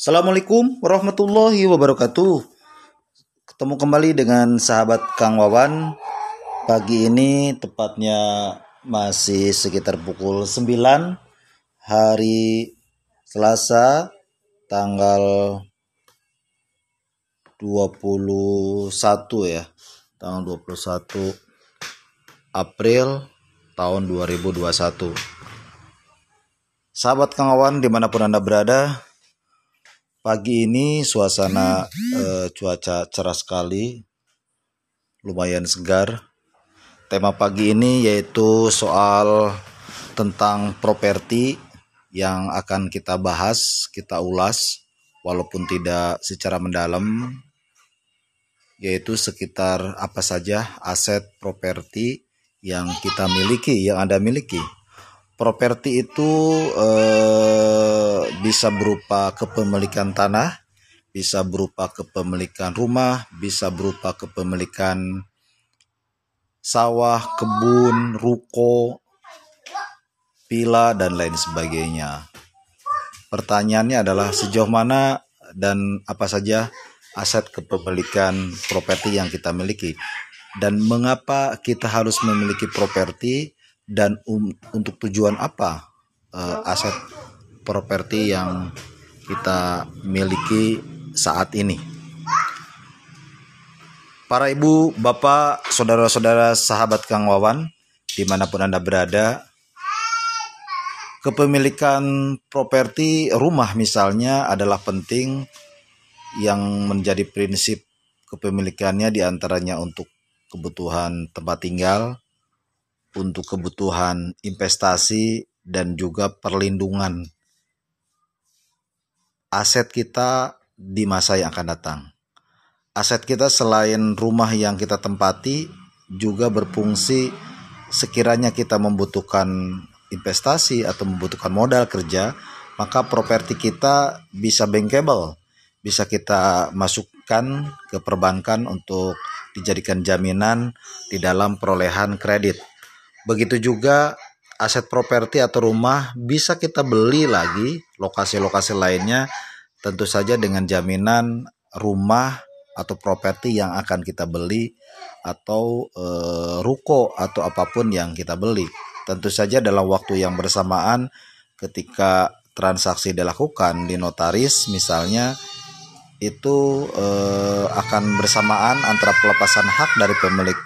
Assalamualaikum warahmatullahi wabarakatuh. Ketemu kembali dengan sahabat Kang Wawan. Pagi ini tepatnya masih sekitar pukul 9 hari Selasa tanggal 21 ya. Tanggal 21 April tahun 2021. Sahabat Kang Wawan di mana pun Anda berada, Pagi ini suasana uh, cuaca cerah sekali, lumayan segar. Tema pagi ini yaitu soal tentang properti yang akan kita bahas, kita ulas, walaupun tidak secara mendalam, yaitu sekitar apa saja aset properti yang kita miliki, yang Anda miliki. Properti itu eh, bisa berupa kepemilikan tanah, bisa berupa kepemilikan rumah, bisa berupa kepemilikan sawah, kebun, ruko, villa dan lain sebagainya. Pertanyaannya adalah sejauh mana dan apa saja aset kepemilikan properti yang kita miliki dan mengapa kita harus memiliki properti dan um, untuk tujuan apa uh, aset properti yang kita miliki saat ini. Para ibu, bapak, saudara-saudara, sahabat Kang Wawan, di mana pun Anda berada, kepemilikan properti rumah misalnya adalah penting yang menjadi prinsip kepemilikannya di antaranya untuk kebutuhan tempat tinggal, untuk kebutuhan investasi dan juga perlindungan aset kita di masa yang akan datang. Aset kita selain rumah yang kita tempati juga berfungsi sekiranya kita membutuhkan investasi atau membutuhkan modal kerja, maka properti kita bisa bankable, bisa kita masukkan ke perbankan untuk dijadikan jaminan di dalam perolehan kredit. Begitu juga aset properti atau rumah bisa kita beli lagi lokasi-lokasi lainnya tentu saja dengan jaminan rumah atau properti yang akan kita beli atau e, ruko atau apa pun yang kita beli. Tentu saja dalam waktu yang bersamaan ketika transaksi dilakukan di notaris misalnya itu e, akan bersamaan antara pelepasan hak dari pemilik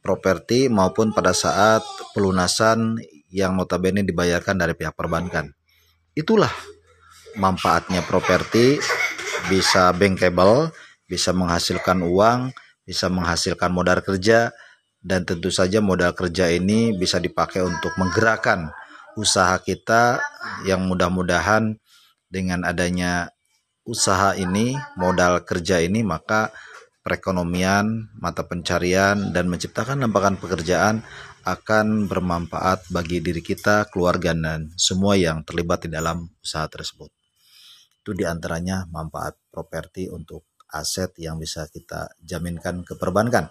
properti maupun pada saat pelunasan yang notabene dibayarkan dari pihak perbankan. Itulah manfaatnya properti bisa bankable, bisa menghasilkan uang, bisa menghasilkan modal kerja dan tentu saja modal kerja ini bisa dipakai untuk menggerakkan usaha kita yang mudah-mudahan dengan adanya usaha ini, modal kerja ini maka perekonomian, mata pencarian, dan menciptakan lapangan pekerjaan akan bermanfaat bagi diri kita, keluarga, dan semua yang terlibat di dalam usaha tersebut. Itu di antaranya manfaat properti untuk aset yang bisa kita jaminkan ke perbankan.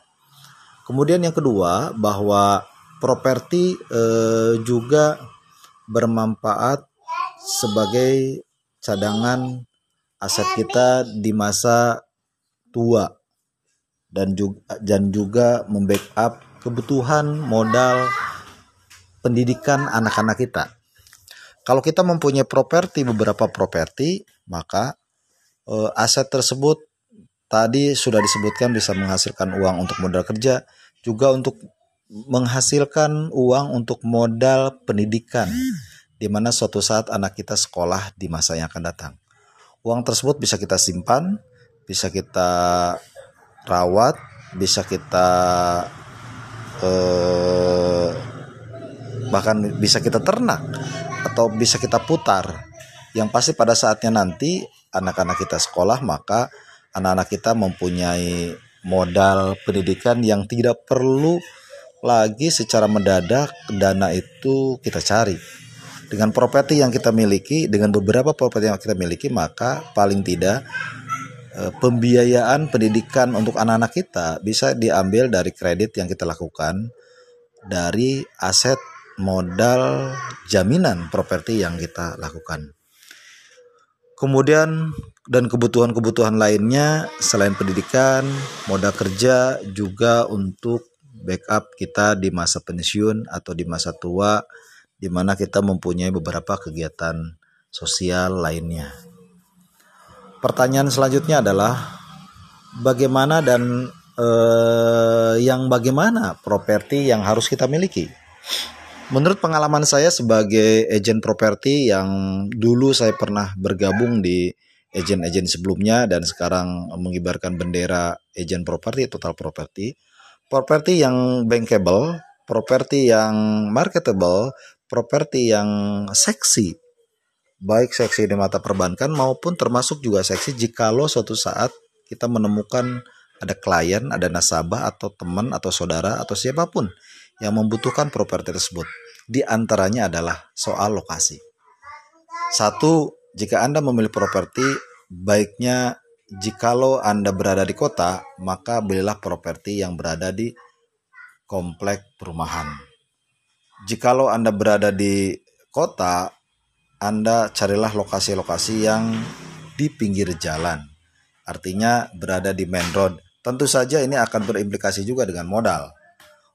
Kemudian yang kedua bahwa properti eh, juga bermanfaat sebagai cadangan aset kita di masa tua dan juga dan juga membackup kebutuhan modal pendidikan anak-anak kita. Kalau kita mempunyai properti beberapa properti, maka e, aset tersebut tadi sudah disebutkan bisa menghasilkan uang untuk modal kerja, juga untuk menghasilkan uang untuk modal pendidikan di mana suatu saat anak kita sekolah di masa yang akan datang. Uang tersebut bisa kita simpan, bisa kita rawat bisa kita eh, bahkan bisa kita ternak atau bisa kita putar. Yang pasti pada saatnya nanti anak-anak kita sekolah maka anak-anak kita mempunyai modal pendidikan yang tidak perlu lagi secara mendadak dana itu kita cari. Dengan properti yang kita miliki dengan beberapa properti yang kita miliki maka paling tidak pembiayaan pendidikan untuk anak-anak kita bisa diambil dari kredit yang kita lakukan dari aset modal jaminan properti yang kita lakukan. Kemudian dan kebutuhan-kebutuhan lainnya selain pendidikan, modal kerja juga untuk backup kita di masa pensiun atau di masa tua di mana kita mempunyai beberapa kegiatan sosial lainnya. Pertanyaan selanjutnya adalah bagaimana dan eh, yang bagaimana properti yang harus kita miliki? Menurut pengalaman saya sebagai agen properti yang dulu saya pernah bergabung di agen-agen sebelumnya dan sekarang mengibarkan bendera agen properti total properti, properti yang bankable, properti yang marketable, properti yang seksi, baik seksi di mata perbankan maupun termasuk juga seksi jikalau suatu saat kita menemukan ada klien, ada nasabah atau teman atau saudara atau siapa pun yang membutuhkan properti tersebut. Di antaranya adalah soal lokasi. Satu, jika Anda memilih properti, baiknya jikalau Anda berada di kota, maka belilah properti yang berada di komplek perumahan. Jikalau Anda berada di kota, Anda carilah lokasi-lokasi yang di pinggir jalan. Artinya berada di main road. Tentu saja ini akan berimplikasi juga dengan modal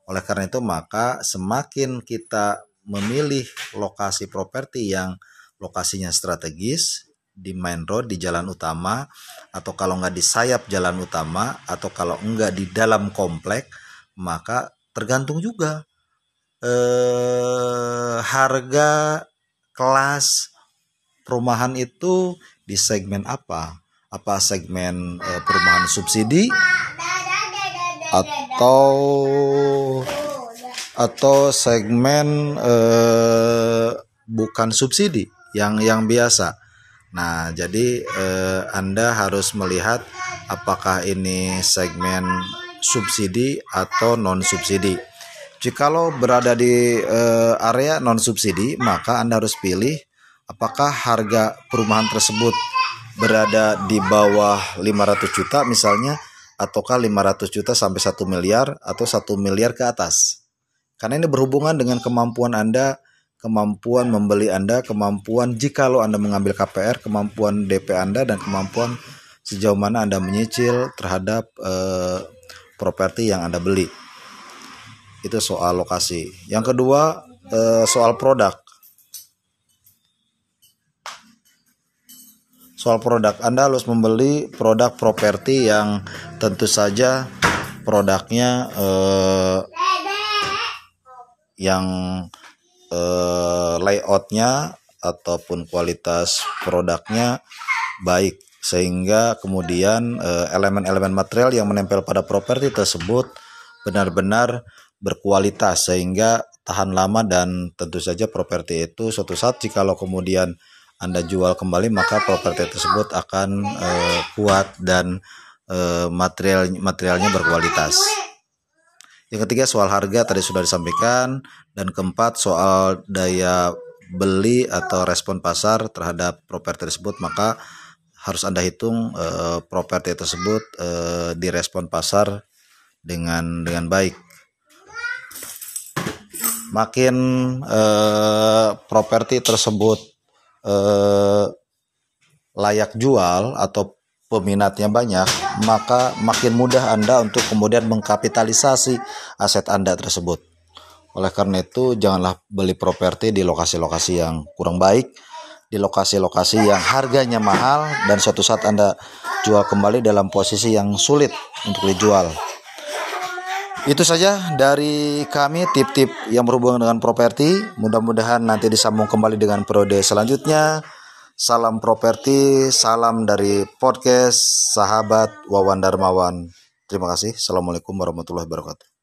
oleh karena itu maka semakin kita memilih lokasi properti yang lokasinya strategis di main road di jalan utama atau kalau nggak di sayap jalan utama atau kalau enggak di dalam komplek maka tergantung juga eh, harga kelas perumahan itu di segmen apa apa segmen eh, perumahan subsidi atau atau segmen eh, bukan subsidi yang yang biasa. Nah, jadi eh, Anda harus melihat apakah ini segmen subsidi atau non subsidi. Jikalau berada di eh, area non subsidi, maka Anda harus pilih apakah harga perumahan tersebut berada di bawah 500 juta misalnya ataukah 500 juta sampai 1 miliar atau 1 miliar ke atas. Karena ini berhubungan dengan kemampuan Anda, kemampuan membeli Anda, kemampuan jikalau Anda mengambil KPR, kemampuan DP Anda dan kemampuan sejauh mana Anda menyicil terhadap eh, properti yang Anda beli. Itu soal lokasi. Yang kedua, eh, soal produk. soal produk. Anda harus membeli produk properti yang tentu saja produknya eh, yang eh, layoutnya ataupun kualitas produknya baik sehingga kemudian eh, elemen-elemen material yang menempel pada properti tersebut benar-benar berkualitas sehingga tahan lama dan tentu saja properti itu suatu saat jikalau kemudian anda jual kembali maka properti tersebut akan uh, kuat dan uh, material materialnya berkualitas. Yang ketiga soal harga tadi sudah disampaikan dan keempat soal daya beli atau respon pasar terhadap properti tersebut maka harus Anda hitung uh, properti tersebut uh, direspon pasar dengan dengan baik. Makin uh, properti tersebut eh, layak jual atau peminatnya banyak, maka makin mudah Anda untuk kemudian mengkapitalisasi aset Anda tersebut. Oleh karena itu, janganlah beli properti di lokasi-lokasi yang kurang baik, di lokasi-lokasi yang harganya mahal dan suatu saat Anda jual kembali dalam posisi yang sulit untuk dijual. Itu saja dari kami tip-tip yang berhubungan dengan properti. Mudah-mudahan nanti disambung kembali dengan periode selanjutnya. Salam properti, salam dari podcast sahabat Wawan Darmawan. Terima kasih. Assalamualaikum warahmatullahi wabarakatuh.